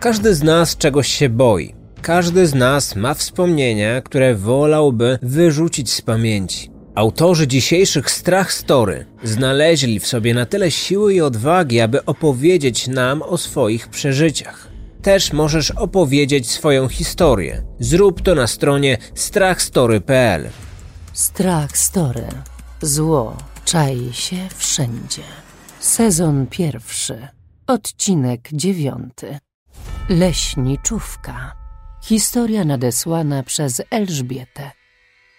Każdy z nas czegoś się boi. Każdy z nas ma wspomnienia, które wolałby wyrzucić z pamięci. Autorzy dzisiejszych Strach Story znaleźli w sobie na tyle siły i odwagi, aby opowiedzieć nam o swoich przeżyciach. Też możesz opowiedzieć swoją historię. Zrób to na stronie strachstory.pl. Strach Story. Zło czai się wszędzie. Sezon pierwszy. Odcinek dziewiąty. Leśniczówka. Historia nadesłana przez Elżbietę.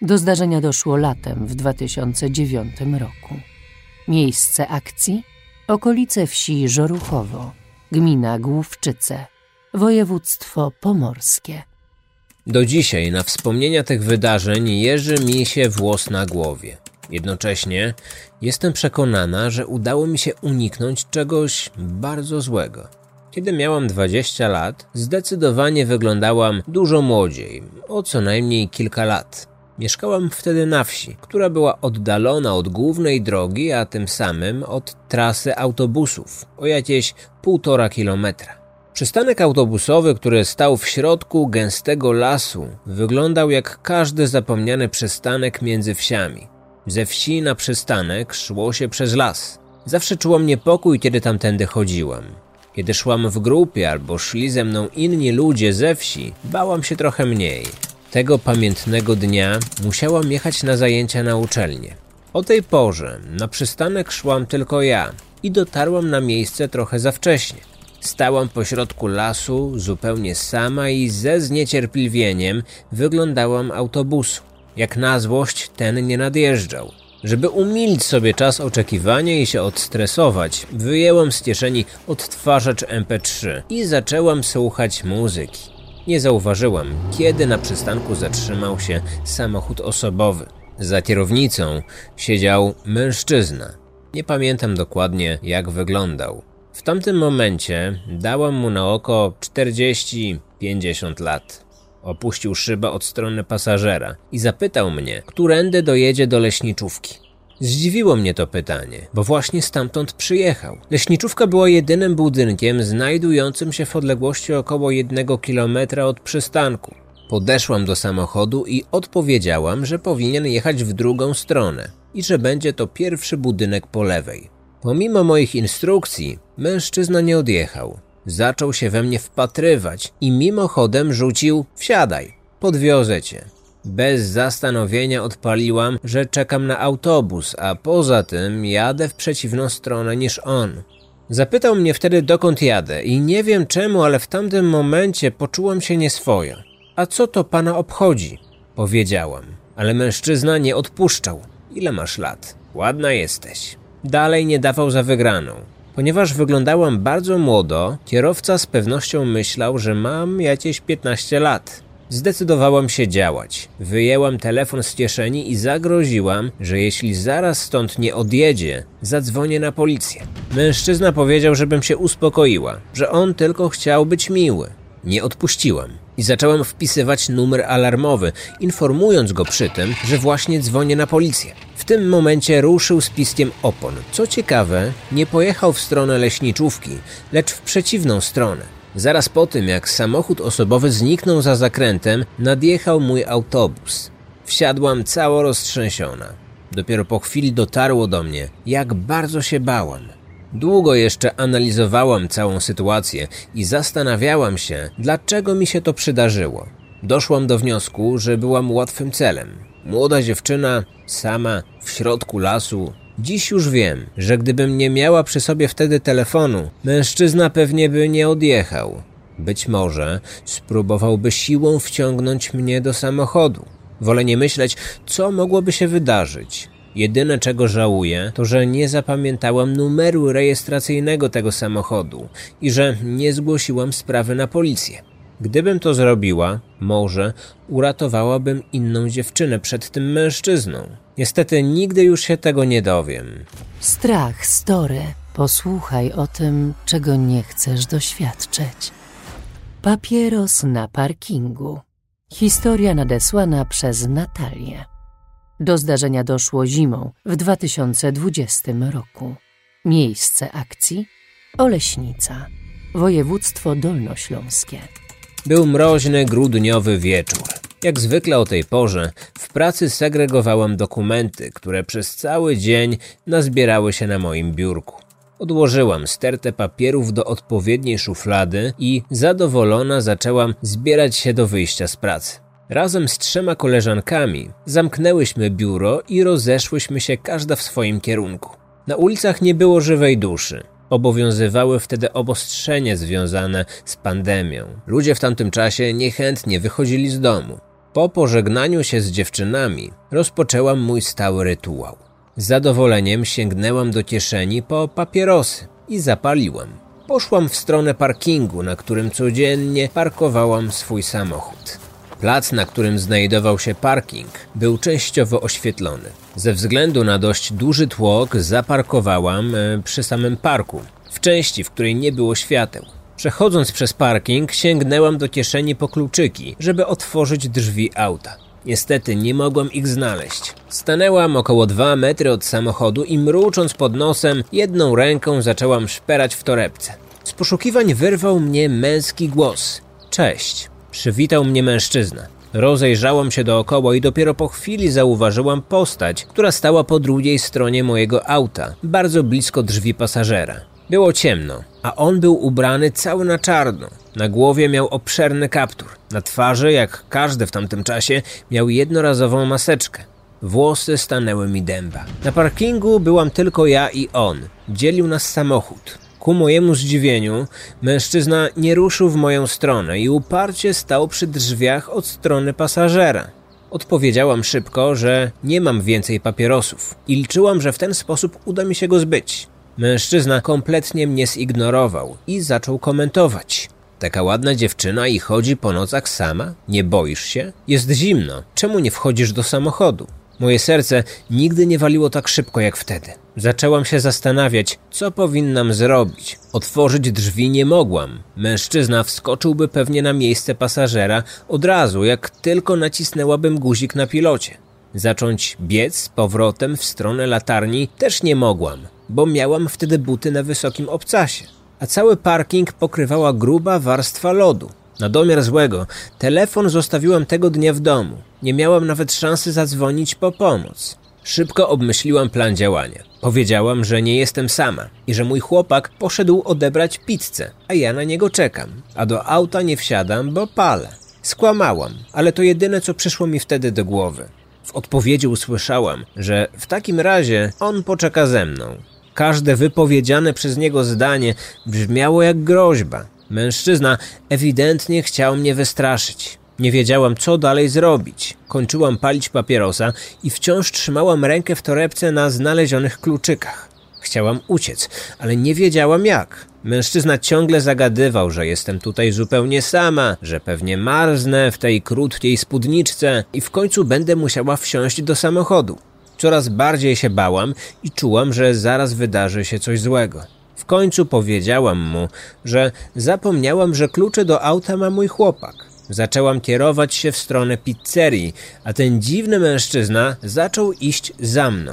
Do zdarzenia doszło latem w 2009 roku. Miejsce akcji? Okolice wsi Żoruchowo, gmina Główczyce, województwo pomorskie. Do dzisiaj na wspomnienia tych wydarzeń jeży mi się włos na głowie. Jednocześnie jestem przekonana, że udało mi się uniknąć czegoś bardzo złego. Kiedy miałam 20 lat, zdecydowanie wyglądałam dużo młodziej, o co najmniej kilka lat. Mieszkałam wtedy na wsi, która była oddalona od głównej drogi, a tym samym od trasy autobusów o jakieś półtora kilometra. Przystanek autobusowy, który stał w środku gęstego lasu, wyglądał jak każdy zapomniany przystanek między wsiami. Ze wsi na przystanek szło się przez las. Zawsze czułam niepokój, kiedy tamtędy chodziłam. Kiedy szłam w grupie albo szli ze mną inni ludzie ze wsi, bałam się trochę mniej. Tego pamiętnego dnia musiałam jechać na zajęcia na uczelnię. O tej porze na przystanek szłam tylko ja i dotarłam na miejsce trochę za wcześnie. Stałam pośrodku lasu, zupełnie sama i ze zniecierpliwieniem wyglądałam autobusu. Jak na złość ten nie nadjeżdżał. Żeby umilić sobie czas oczekiwania i się odstresować, wyjęłam z kieszeni odtwarzacz MP3 i zaczęłam słuchać muzyki. Nie zauważyłam, kiedy na przystanku zatrzymał się samochód osobowy. Za kierownicą siedział mężczyzna. Nie pamiętam dokładnie, jak wyglądał. W tamtym momencie dałam mu na oko 40-50 lat. Opuścił szybę od strony pasażera i zapytał mnie, którędy dojedzie do leśniczówki. Zdziwiło mnie to pytanie, bo właśnie stamtąd przyjechał. Leśniczówka była jedynym budynkiem znajdującym się w odległości około jednego kilometra od przystanku. Podeszłam do samochodu i odpowiedziałam, że powinien jechać w drugą stronę i że będzie to pierwszy budynek po lewej. Pomimo moich instrukcji, mężczyzna nie odjechał. Zaczął się we mnie wpatrywać i mimochodem rzucił: Wsiadaj, podwiozę cię. Bez zastanowienia odpaliłam, że czekam na autobus, a poza tym jadę w przeciwną stronę niż on. Zapytał mnie wtedy dokąd jadę i nie wiem czemu, ale w tamtym momencie poczułam się nieswojo. A co to pana obchodzi? Powiedziałam, ale mężczyzna nie odpuszczał. Ile masz lat? Ładna jesteś. Dalej nie dawał za wygraną. Ponieważ wyglądałam bardzo młodo, kierowca z pewnością myślał, że mam jakieś 15 lat. Zdecydowałam się działać. Wyjęłam telefon z kieszeni i zagroziłam, że jeśli zaraz stąd nie odjedzie, zadzwonię na policję. Mężczyzna powiedział, żebym się uspokoiła, że on tylko chciał być miły. Nie odpuściłam i zaczęłam wpisywać numer alarmowy, informując go przy tym, że właśnie dzwonię na policję. W tym momencie ruszył z piskiem opon. Co ciekawe, nie pojechał w stronę leśniczówki, lecz w przeciwną stronę. Zaraz po tym, jak samochód osobowy zniknął za zakrętem, nadjechał mój autobus. Wsiadłam cało roztrzęsiona. Dopiero po chwili dotarło do mnie, jak bardzo się bałam. Długo jeszcze analizowałam całą sytuację i zastanawiałam się, dlaczego mi się to przydarzyło. Doszłam do wniosku, że byłam łatwym celem. Młoda dziewczyna, sama, w środku lasu. Dziś już wiem, że gdybym nie miała przy sobie wtedy telefonu, mężczyzna pewnie by nie odjechał. Być może spróbowałby siłą wciągnąć mnie do samochodu. Wolę nie myśleć, co mogłoby się wydarzyć. Jedyne czego żałuję, to że nie zapamiętałam numeru rejestracyjnego tego samochodu i że nie zgłosiłam sprawy na policję. Gdybym to zrobiła, może uratowałabym inną dziewczynę przed tym mężczyzną. Niestety nigdy już się tego nie dowiem. Strach story. Posłuchaj o tym, czego nie chcesz doświadczyć. Papieros na parkingu. Historia nadesłana przez Natalię. Do zdarzenia doszło zimą w 2020 roku. Miejsce akcji Oleśnica. województwo dolnośląskie. Był mroźny, grudniowy wieczór. Jak zwykle o tej porze w pracy segregowałam dokumenty, które przez cały dzień nazbierały się na moim biurku. Odłożyłam stertę papierów do odpowiedniej szuflady i zadowolona zaczęłam zbierać się do wyjścia z pracy. Razem z trzema koleżankami zamknęłyśmy biuro i rozeszłyśmy się każda w swoim kierunku. Na ulicach nie było żywej duszy. Obowiązywały wtedy obostrzenia związane z pandemią. Ludzie w tamtym czasie niechętnie wychodzili z domu. Po pożegnaniu się z dziewczynami rozpoczęłam mój stały rytuał. Z zadowoleniem sięgnęłam do kieszeni po papierosy i zapaliłam. Poszłam w stronę parkingu, na którym codziennie parkowałam swój samochód. Plac, na którym znajdował się parking, był częściowo oświetlony. Ze względu na dość duży tłok zaparkowałam e, przy samym parku, w części, w której nie było świateł. Przechodząc przez parking, sięgnęłam do kieszeni po kluczyki, żeby otworzyć drzwi auta. Niestety nie mogłam ich znaleźć. Stanęłam około dwa metry od samochodu i mrucząc pod nosem, jedną ręką zaczęłam szperać w torebce. Z poszukiwań wyrwał mnie męski głos. Cześć. Przywitał mnie mężczyzna. Rozejrzałam się dookoła i dopiero po chwili zauważyłam postać, która stała po drugiej stronie mojego auta, bardzo blisko drzwi pasażera. Było ciemno, a on był ubrany cały na czarno. Na głowie miał obszerny kaptur. Na twarzy, jak każdy w tamtym czasie, miał jednorazową maseczkę. Włosy stanęły mi dęba. Na parkingu byłam tylko ja i on. Dzielił nas samochód. Ku mojemu zdziwieniu, mężczyzna nie ruszył w moją stronę i uparcie stał przy drzwiach od strony pasażera. Odpowiedziałam szybko, że nie mam więcej papierosów i liczyłam, że w ten sposób uda mi się go zbyć. Mężczyzna kompletnie mnie zignorował i zaczął komentować. Taka ładna dziewczyna i chodzi po nocach sama? Nie boisz się? Jest zimno. Czemu nie wchodzisz do samochodu? Moje serce nigdy nie waliło tak szybko jak wtedy. Zaczęłam się zastanawiać, co powinnam zrobić. Otworzyć drzwi nie mogłam. Mężczyzna wskoczyłby pewnie na miejsce pasażera od razu, jak tylko nacisnęłabym guzik na pilocie. Zacząć biec z powrotem w stronę latarni też nie mogłam, bo miałam wtedy buty na wysokim obcasie, a cały parking pokrywała gruba warstwa lodu. Na domiar złego, telefon zostawiłam tego dnia w domu. Nie miałam nawet szansy zadzwonić po pomoc. Szybko obmyśliłam plan działania. Powiedziałam, że nie jestem sama i że mój chłopak poszedł odebrać pizzę, a ja na niego czekam, a do auta nie wsiadam, bo palę. Skłamałam, ale to jedyne, co przyszło mi wtedy do głowy. W odpowiedzi usłyszałam, że w takim razie on poczeka ze mną. Każde wypowiedziane przez niego zdanie brzmiało jak groźba. Mężczyzna ewidentnie chciał mnie wystraszyć. Nie wiedziałam, co dalej zrobić. Kończyłam palić papierosa i wciąż trzymałam rękę w torebce na znalezionych kluczykach. Chciałam uciec, ale nie wiedziałam jak. Mężczyzna ciągle zagadywał, że jestem tutaj zupełnie sama, że pewnie marznę w tej krótkiej spódniczce i w końcu będę musiała wsiąść do samochodu. Coraz bardziej się bałam i czułam, że zaraz wydarzy się coś złego. W końcu powiedziałam mu, że zapomniałam, że klucze do auta ma mój chłopak. Zaczęłam kierować się w stronę pizzerii, a ten dziwny mężczyzna zaczął iść za mną.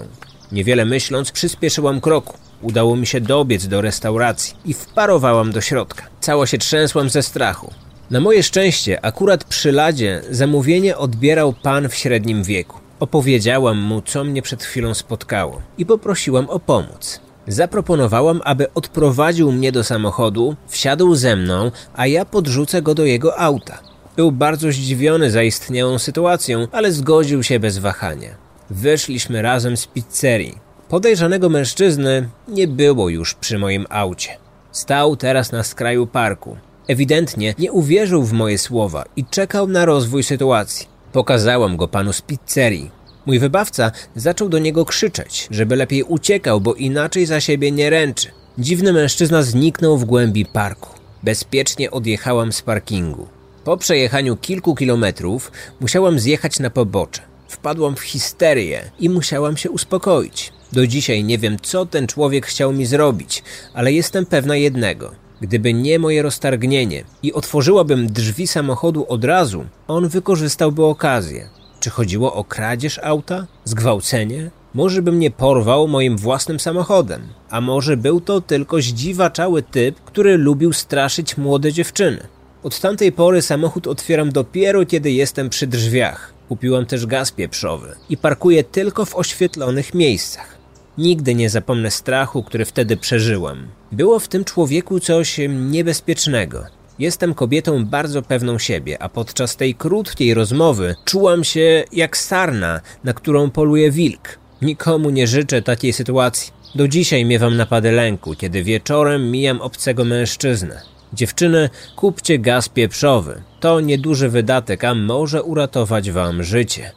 Niewiele myśląc, przyspieszyłam kroku. Udało mi się dobiec do restauracji i wparowałam do środka. Cało się trzęsłam ze strachu. Na moje szczęście, akurat przy ladzie zamówienie odbierał pan w średnim wieku. Opowiedziałam mu, co mnie przed chwilą spotkało i poprosiłam o pomoc. Zaproponowałam, aby odprowadził mnie do samochodu, wsiadł ze mną, a ja podrzucę go do jego auta. Był bardzo zdziwiony zaistniałą sytuacją, ale zgodził się bez wahania. Wyszliśmy razem z pizzerii. Podejrzanego mężczyzny nie było już przy moim aucie. Stał teraz na skraju parku. Ewidentnie nie uwierzył w moje słowa i czekał na rozwój sytuacji. Pokazałam go panu z pizzerii. Mój wybawca zaczął do niego krzyczeć, żeby lepiej uciekał, bo inaczej za siebie nie ręczy. Dziwny mężczyzna zniknął w głębi parku. Bezpiecznie odjechałam z parkingu. Po przejechaniu kilku kilometrów musiałam zjechać na pobocze. Wpadłam w histerię i musiałam się uspokoić. Do dzisiaj nie wiem, co ten człowiek chciał mi zrobić, ale jestem pewna jednego. Gdyby nie moje roztargnienie i otworzyłabym drzwi samochodu od razu, on wykorzystałby okazję. Czy chodziło o kradzież auta? Zgwałcenie? Może by mnie porwał moim własnym samochodem, a może był to tylko zdziwaczały typ, który lubił straszyć młode dziewczyny. Od tamtej pory samochód otwieram dopiero kiedy jestem przy drzwiach. Kupiłam też gaz pieprzowy i parkuję tylko w oświetlonych miejscach. Nigdy nie zapomnę strachu, który wtedy przeżyłam. Było w tym człowieku coś niebezpiecznego. Jestem kobietą bardzo pewną siebie, a podczas tej krótkiej rozmowy czułam się jak sarna, na którą poluje wilk. Nikomu nie życzę takiej sytuacji. Do dzisiaj miewam napady lęku, kiedy wieczorem mijam obcego mężczyznę. Dziewczyny, kupcie gaz pieprzowy. To nieduży wydatek, a może uratować wam życie.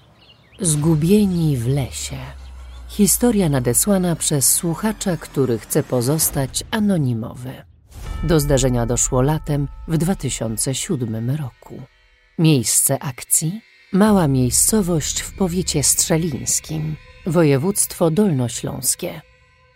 Zgubieni w lesie. Historia nadesłana przez słuchacza, który chce pozostać anonimowy. Do zdarzenia doszło latem w 2007 roku. Miejsce akcji mała miejscowość w powiecie strzelińskim, województwo dolnośląskie.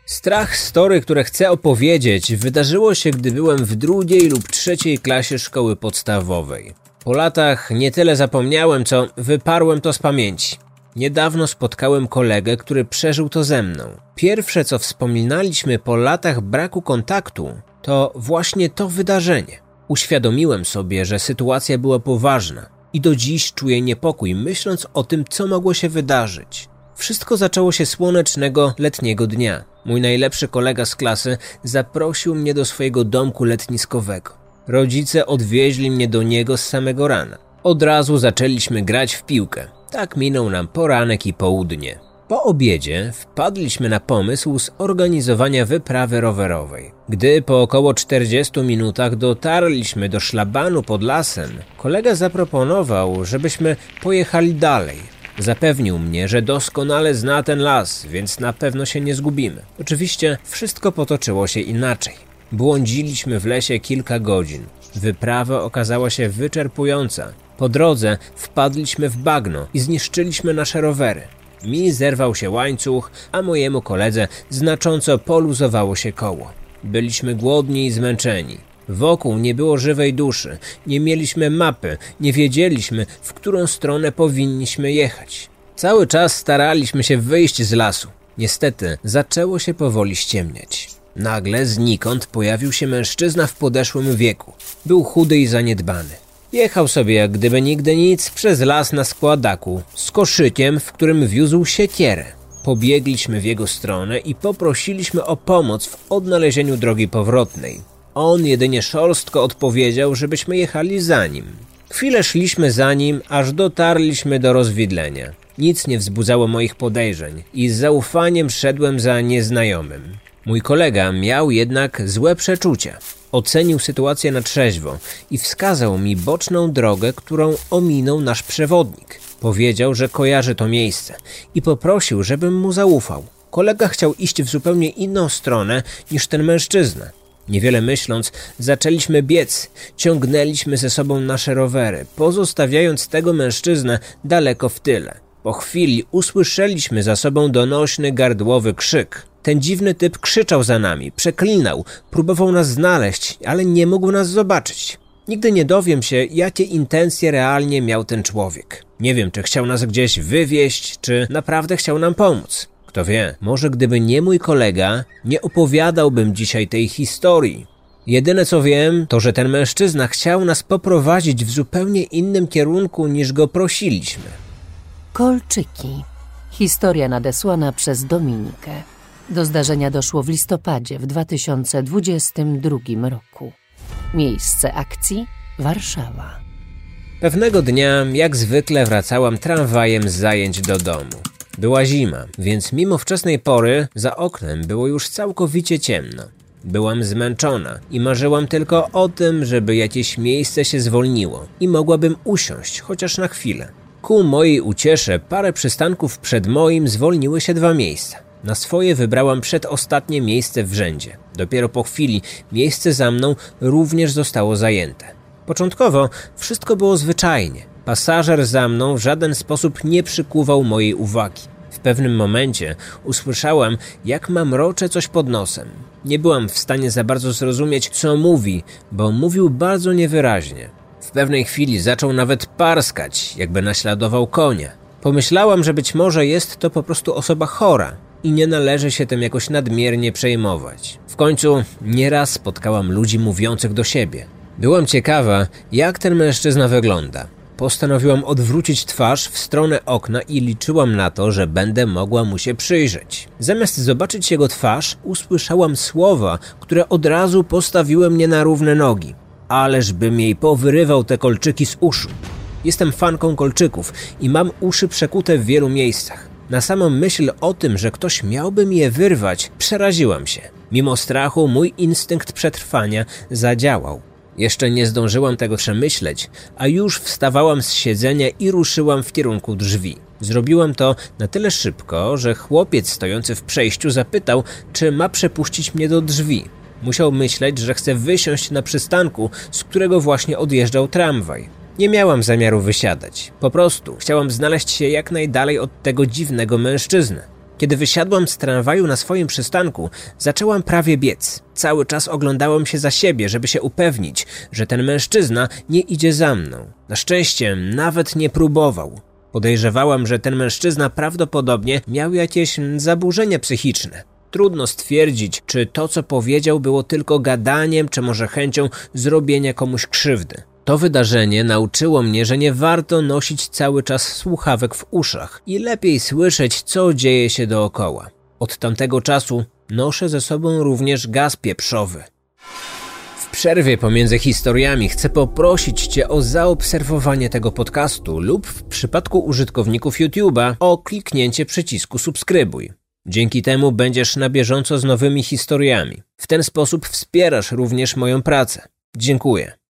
Strach story, które chcę opowiedzieć, wydarzyło się, gdy byłem w drugiej lub trzeciej klasie szkoły podstawowej. Po latach nie tyle zapomniałem, co wyparłem to z pamięci. Niedawno spotkałem kolegę, który przeżył to ze mną. Pierwsze, co wspominaliśmy po latach braku kontaktu, to właśnie to wydarzenie. Uświadomiłem sobie, że sytuacja była poważna i do dziś czuję niepokój, myśląc o tym, co mogło się wydarzyć. Wszystko zaczęło się słonecznego letniego dnia. Mój najlepszy kolega z klasy zaprosił mnie do swojego domku letniskowego. Rodzice odwieźli mnie do niego z samego rana. Od razu zaczęliśmy grać w piłkę. Tak minął nam poranek i południe. Po obiedzie wpadliśmy na pomysł zorganizowania wyprawy rowerowej. Gdy po około 40 minutach dotarliśmy do szlabanu pod lasem, kolega zaproponował, żebyśmy pojechali dalej. Zapewnił mnie, że doskonale zna ten las, więc na pewno się nie zgubimy. Oczywiście wszystko potoczyło się inaczej. Błądziliśmy w lesie kilka godzin. Wyprawa okazała się wyczerpująca. Po drodze wpadliśmy w bagno i zniszczyliśmy nasze rowery. Mi zerwał się łańcuch, a mojemu koledze znacząco poluzowało się koło. Byliśmy głodni i zmęczeni. Wokół nie było żywej duszy, nie mieliśmy mapy, nie wiedzieliśmy, w którą stronę powinniśmy jechać. Cały czas staraliśmy się wyjść z lasu. Niestety zaczęło się powoli ściemniać. Nagle znikąd pojawił się mężczyzna w podeszłym wieku. Był chudy i zaniedbany. Jechał sobie jak gdyby nigdy nic przez las na składaku, z koszykiem, w którym wiózł siekierę. Pobiegliśmy w jego stronę i poprosiliśmy o pomoc w odnalezieniu drogi powrotnej. On jedynie szorstko odpowiedział, żebyśmy jechali za nim. Chwilę szliśmy za nim, aż dotarliśmy do rozwidlenia. Nic nie wzbudzało moich podejrzeń i z zaufaniem szedłem za nieznajomym. Mój kolega miał jednak złe przeczucia. Ocenił sytuację na trzeźwo i wskazał mi boczną drogę, którą ominął nasz przewodnik. Powiedział, że kojarzy to miejsce i poprosił, żebym mu zaufał. Kolega chciał iść w zupełnie inną stronę niż ten mężczyzna. Niewiele myśląc, zaczęliśmy biec. Ciągnęliśmy ze sobą nasze rowery, pozostawiając tego mężczyznę daleko w tyle. Po chwili usłyszeliśmy za sobą donośny gardłowy krzyk. Ten dziwny typ krzyczał za nami, przeklinał, próbował nas znaleźć, ale nie mógł nas zobaczyć. Nigdy nie dowiem się, jakie intencje realnie miał ten człowiek. Nie wiem, czy chciał nas gdzieś wywieźć, czy naprawdę chciał nam pomóc. Kto wie, może gdyby nie mój kolega, nie opowiadałbym dzisiaj tej historii. Jedyne co wiem, to że ten mężczyzna chciał nas poprowadzić w zupełnie innym kierunku niż go prosiliśmy. Kolczyki. Historia nadesłana przez Dominikę. Do zdarzenia doszło w listopadzie w 2022 roku. Miejsce akcji Warszawa. Pewnego dnia, jak zwykle, wracałam tramwajem z zajęć do domu. Była zima, więc mimo wczesnej pory za oknem było już całkowicie ciemno. Byłam zmęczona i marzyłam tylko o tym, żeby jakieś miejsce się zwolniło i mogłabym usiąść chociaż na chwilę. Ku mojej uciesze parę przystanków przed moim zwolniły się dwa miejsca. Na swoje wybrałam przedostatnie miejsce w rzędzie. Dopiero po chwili miejsce za mną również zostało zajęte. Początkowo wszystko było zwyczajnie. Pasażer za mną w żaden sposób nie przykuwał mojej uwagi. W pewnym momencie usłyszałam, jak mamrocze coś pod nosem. Nie byłam w stanie za bardzo zrozumieć, co mówi, bo mówił bardzo niewyraźnie. W pewnej chwili zaczął nawet parskać, jakby naśladował konia. Pomyślałam, że być może jest to po prostu osoba chora i nie należy się tym jakoś nadmiernie przejmować. W końcu nieraz spotkałam ludzi mówiących do siebie. Byłam ciekawa, jak ten mężczyzna wygląda. Postanowiłam odwrócić twarz w stronę okna i liczyłam na to, że będę mogła mu się przyjrzeć. Zamiast zobaczyć jego twarz, usłyszałam słowa, które od razu postawiły mnie na równe nogi. Ależ bym jej powyrywał te kolczyki z uszu. Jestem fanką kolczyków i mam uszy przekute w wielu miejscach. Na samą myśl o tym, że ktoś miałby mi je wyrwać, przeraziłam się. Mimo strachu mój instynkt przetrwania zadziałał. Jeszcze nie zdążyłam tego przemyśleć, a już wstawałam z siedzenia i ruszyłam w kierunku drzwi. Zrobiłam to na tyle szybko, że chłopiec stojący w przejściu zapytał, czy ma przepuścić mnie do drzwi. Musiał myśleć, że chcę wysiąść na przystanku, z którego właśnie odjeżdżał tramwaj. Nie miałam zamiaru wysiadać. Po prostu chciałam znaleźć się jak najdalej od tego dziwnego mężczyzny. Kiedy wysiadłam z tramwaju na swoim przystanku, zaczęłam prawie biec. Cały czas oglądałam się za siebie, żeby się upewnić, że ten mężczyzna nie idzie za mną. Na szczęście nawet nie próbował. Podejrzewałam, że ten mężczyzna prawdopodobnie miał jakieś zaburzenia psychiczne. Trudno stwierdzić, czy to, co powiedział, było tylko gadaniem, czy może chęcią zrobienia komuś krzywdy. To wydarzenie nauczyło mnie, że nie warto nosić cały czas słuchawek w uszach i lepiej słyszeć, co dzieje się dookoła. Od tamtego czasu noszę ze sobą również gaz pieprzowy. W przerwie pomiędzy historiami chcę poprosić Cię o zaobserwowanie tego podcastu lub w przypadku użytkowników YouTube'a o kliknięcie przycisku subskrybuj. Dzięki temu będziesz na bieżąco z nowymi historiami. W ten sposób wspierasz również moją pracę. Dziękuję.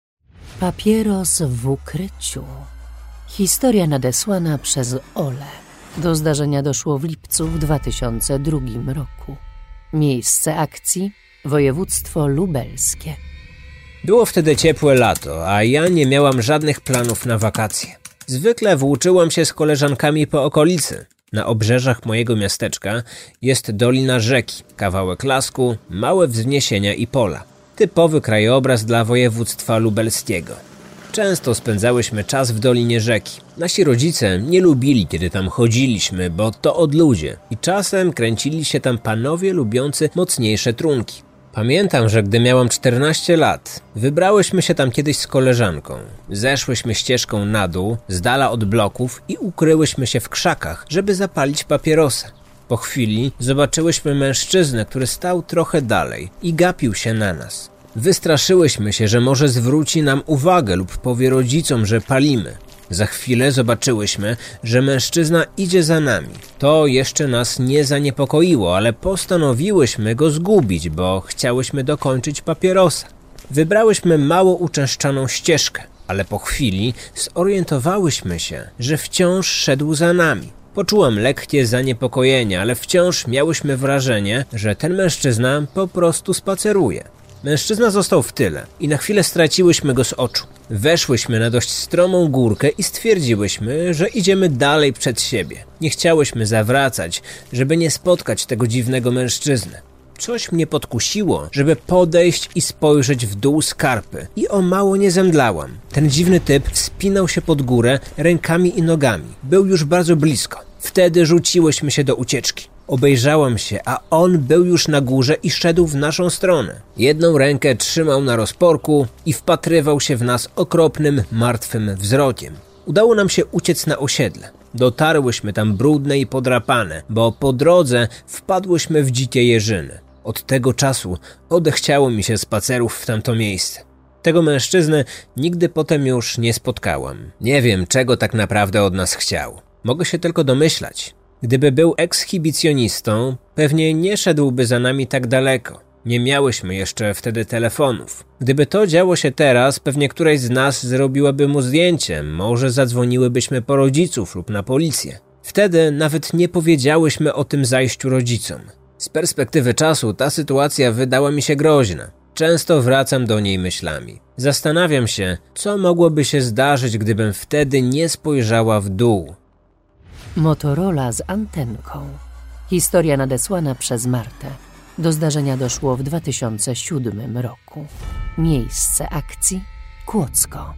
Papieros w ukryciu. Historia nadesłana przez Ole. Do zdarzenia doszło w lipcu w 2002 roku. Miejsce akcji województwo lubelskie. Było wtedy ciepłe lato, a ja nie miałam żadnych planów na wakacje. Zwykle włóczyłam się z koleżankami po okolicy. Na obrzeżach mojego miasteczka jest dolina rzeki, kawałek lasku, małe wzniesienia i pola. Typowy krajobraz dla województwa lubelskiego. Często spędzałyśmy czas w dolinie rzeki. Nasi rodzice nie lubili, kiedy tam chodziliśmy, bo to odludzie i czasem kręcili się tam panowie lubiący mocniejsze trunki. Pamiętam, że gdy miałam 14 lat, wybrałyśmy się tam kiedyś z koleżanką. Zeszłyśmy ścieżką na dół, z dala od bloków i ukryłyśmy się w krzakach, żeby zapalić papierosa. Po chwili zobaczyłyśmy mężczyznę, który stał trochę dalej i gapił się na nas. Wystraszyłyśmy się, że może zwróci nam uwagę lub powie rodzicom, że palimy. Za chwilę zobaczyłyśmy, że mężczyzna idzie za nami. To jeszcze nas nie zaniepokoiło, ale postanowiłyśmy go zgubić, bo chciałyśmy dokończyć papierosa. Wybrałyśmy mało uczęszczaną ścieżkę, ale po chwili zorientowałyśmy się, że wciąż szedł za nami. Poczułam lekkie zaniepokojenie, ale wciąż miałyśmy wrażenie, że ten mężczyzna po prostu spaceruje. Mężczyzna został w tyle i na chwilę straciłyśmy go z oczu. Weszłyśmy na dość stromą górkę i stwierdziłyśmy, że idziemy dalej przed siebie. Nie chciałyśmy zawracać, żeby nie spotkać tego dziwnego mężczyzny. Coś mnie podkusiło, żeby podejść i spojrzeć w dół skarpy i o mało nie zemdlałam. Ten dziwny typ wspinał się pod górę rękami i nogami. Był już bardzo blisko. Wtedy rzuciłyśmy się do ucieczki. Obejrzałam się, a on był już na górze i szedł w naszą stronę. Jedną rękę trzymał na rozporku i wpatrywał się w nas okropnym, martwym wzrokiem. Udało nam się uciec na osiedle. Dotarłyśmy tam brudne i podrapane, bo po drodze wpadłyśmy w dzikie jeżyny. Od tego czasu odechciało mi się spacerów w tamto miejsce. Tego mężczyzny nigdy potem już nie spotkałam. Nie wiem, czego tak naprawdę od nas chciał. Mogę się tylko domyślać. Gdyby był ekshibicjonistą, pewnie nie szedłby za nami tak daleko. Nie miałyśmy jeszcze wtedy telefonów. Gdyby to działo się teraz, pewnie któraś z nas zrobiłaby mu zdjęcie, może zadzwoniłybyśmy po rodziców lub na policję. Wtedy nawet nie powiedziałyśmy o tym zajściu rodzicom. Z perspektywy czasu ta sytuacja wydała mi się groźna. Często wracam do niej myślami. Zastanawiam się, co mogłoby się zdarzyć, gdybym wtedy nie spojrzała w dół. Motorola z antenką. Historia nadesłana przez Martę. Do zdarzenia doszło w 2007 roku. Miejsce akcji Kłodzko.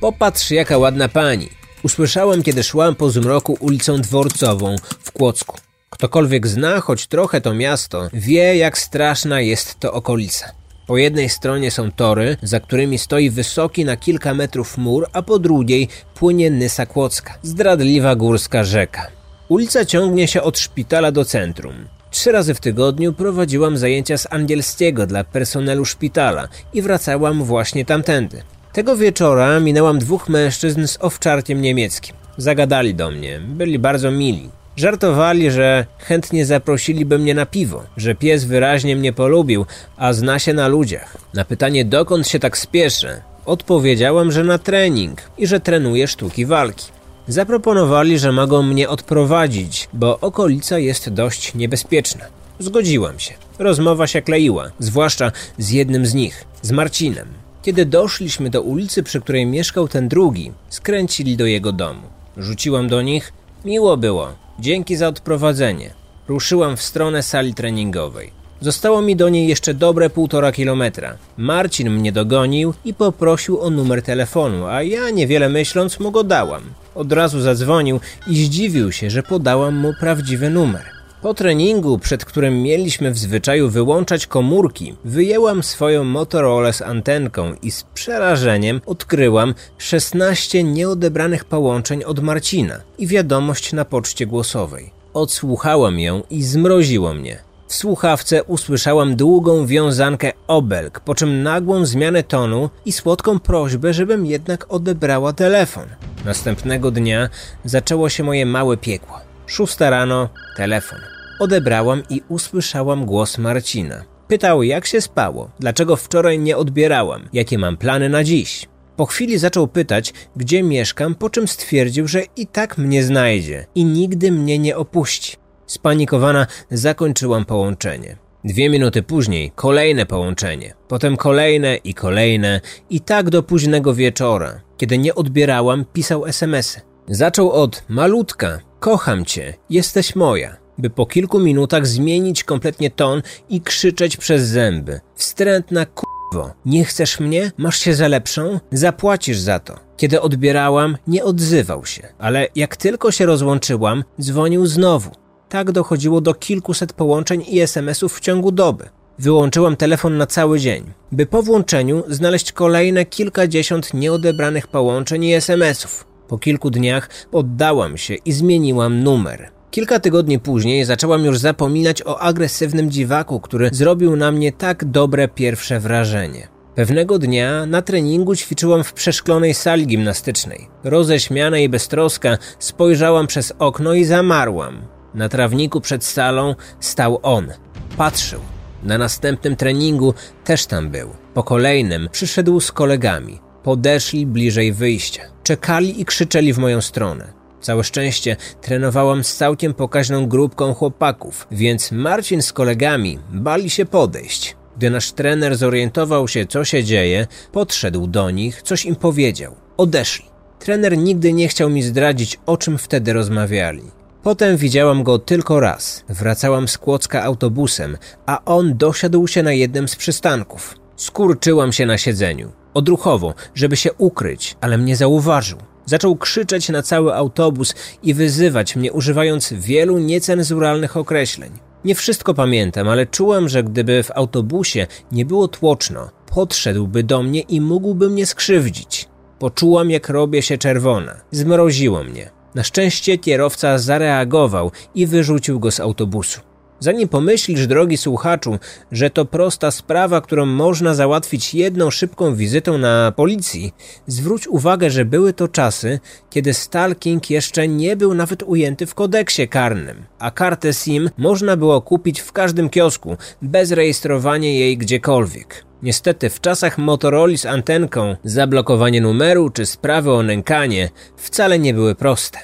Popatrz, jaka ładna pani. Usłyszałem, kiedy szłam po zmroku ulicą Dworcową w Kłodzku. Ktokolwiek zna choć trochę to miasto, wie jak straszna jest to okolica. Po jednej stronie są tory, za którymi stoi wysoki na kilka metrów mur, a po drugiej płynie Nysa Kłodzka, zdradliwa górska rzeka. Ulica ciągnie się od szpitala do centrum. Trzy razy w tygodniu prowadziłam zajęcia z angielskiego dla personelu szpitala i wracałam właśnie tamtędy. Tego wieczora minęłam dwóch mężczyzn z owczarkiem niemieckim. Zagadali do mnie, byli bardzo mili. Żartowali, że chętnie zaprosiliby mnie na piwo, że pies wyraźnie mnie polubił, a zna się na ludziach. Na pytanie, dokąd się tak spieszę, odpowiedziałam, że na trening i że trenuję sztuki walki. Zaproponowali, że mogą mnie odprowadzić, bo okolica jest dość niebezpieczna. Zgodziłam się. Rozmowa się kleiła, zwłaszcza z jednym z nich, z Marcinem. Kiedy doszliśmy do ulicy, przy której mieszkał ten drugi, skręcili do jego domu. Rzuciłam do nich: Miło było, dzięki za odprowadzenie. Ruszyłam w stronę sali treningowej. Zostało mi do niej jeszcze dobre półtora kilometra. Marcin mnie dogonił i poprosił o numer telefonu, a ja niewiele myśląc mu go dałam. Od razu zadzwonił i zdziwił się, że podałam mu prawdziwy numer. Po treningu, przed którym mieliśmy w zwyczaju wyłączać komórki, wyjęłam swoją Motorola z antenką i z przerażeniem odkryłam 16 nieodebranych połączeń od Marcina i wiadomość na poczcie głosowej. Odsłuchałam ją i zmroziło mnie. W słuchawce usłyszałam długą wiązankę obelg, po czym nagłą zmianę tonu i słodką prośbę, żebym jednak odebrała telefon. Następnego dnia zaczęło się moje małe piekło. Szósta rano, telefon. Odebrałam i usłyszałam głos Marcina. Pytał, jak się spało, dlaczego wczoraj nie odbierałam, jakie mam plany na dziś. Po chwili zaczął pytać, gdzie mieszkam, po czym stwierdził, że i tak mnie znajdzie i nigdy mnie nie opuści. Spanikowana zakończyłam połączenie. Dwie minuty później kolejne połączenie, potem kolejne i kolejne, i tak do późnego wieczora. Kiedy nie odbierałam, pisał SMSy. Zaczął od malutka, kocham cię, jesteś moja, by po kilku minutach zmienić kompletnie ton i krzyczeć przez zęby. Wstrętna kurwo, nie chcesz mnie? Masz się za lepszą? Zapłacisz za to. Kiedy odbierałam, nie odzywał się, ale jak tylko się rozłączyłam, dzwonił znowu. Tak dochodziło do kilkuset połączeń i SMS-ów w ciągu doby. Wyłączyłam telefon na cały dzień, by po włączeniu znaleźć kolejne kilkadziesiąt nieodebranych połączeń i SMS-ów. Po kilku dniach poddałam się i zmieniłam numer. Kilka tygodni później zaczęłam już zapominać o agresywnym dziwaku, który zrobił na mnie tak dobre pierwsze wrażenie. Pewnego dnia na treningu ćwiczyłam w przeszklonej sali gimnastycznej. Roześmiana i beztroska spojrzałam przez okno i zamarłam. Na trawniku przed salą stał on. Patrzył. Na następnym treningu też tam był. Po kolejnym przyszedł z kolegami. Podeszli bliżej wyjścia. Czekali i krzyczeli w moją stronę. Całe szczęście trenowałam z całkiem pokaźną grupką chłopaków, więc Marcin z kolegami bali się podejść. Gdy nasz trener zorientował się, co się dzieje, podszedł do nich, coś im powiedział. Odeszli. Trener nigdy nie chciał mi zdradzić, o czym wtedy rozmawiali. Potem widziałam go tylko raz. Wracałam z Kłodzka autobusem, a on dosiadł się na jednym z przystanków. Skurczyłam się na siedzeniu. Odruchowo, żeby się ukryć, ale mnie zauważył. Zaczął krzyczeć na cały autobus i wyzywać mnie, używając wielu niecenzuralnych określeń. Nie wszystko pamiętam, ale czułem, że gdyby w autobusie nie było tłoczno, podszedłby do mnie i mógłby mnie skrzywdzić. Poczułam, jak robię się czerwona. Zmroziło mnie. Na szczęście kierowca zareagował i wyrzucił go z autobusu. Zanim pomyślisz, drogi słuchaczu, że to prosta sprawa, którą można załatwić jedną szybką wizytą na policji, zwróć uwagę, że były to czasy, kiedy stalking jeszcze nie był nawet ujęty w kodeksie karnym, a kartę SIM można było kupić w każdym kiosku, bez rejestrowania jej gdziekolwiek. Niestety w czasach Motorola z antenką zablokowanie numeru czy sprawy o nękanie wcale nie były proste.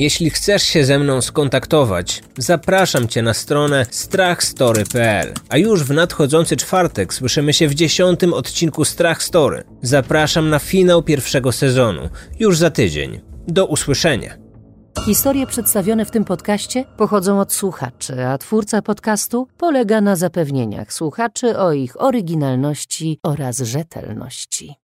Jeśli chcesz się ze mną skontaktować, zapraszam Cię na stronę strachstory.pl. A już w nadchodzący czwartek słyszymy się w dziesiątym odcinku Strach Story. Zapraszam na finał pierwszego sezonu, już za tydzień. Do usłyszenia. Historie przedstawione w tym podcaście pochodzą od słuchaczy, a twórca podcastu polega na zapewnieniach słuchaczy o ich oryginalności oraz rzetelności.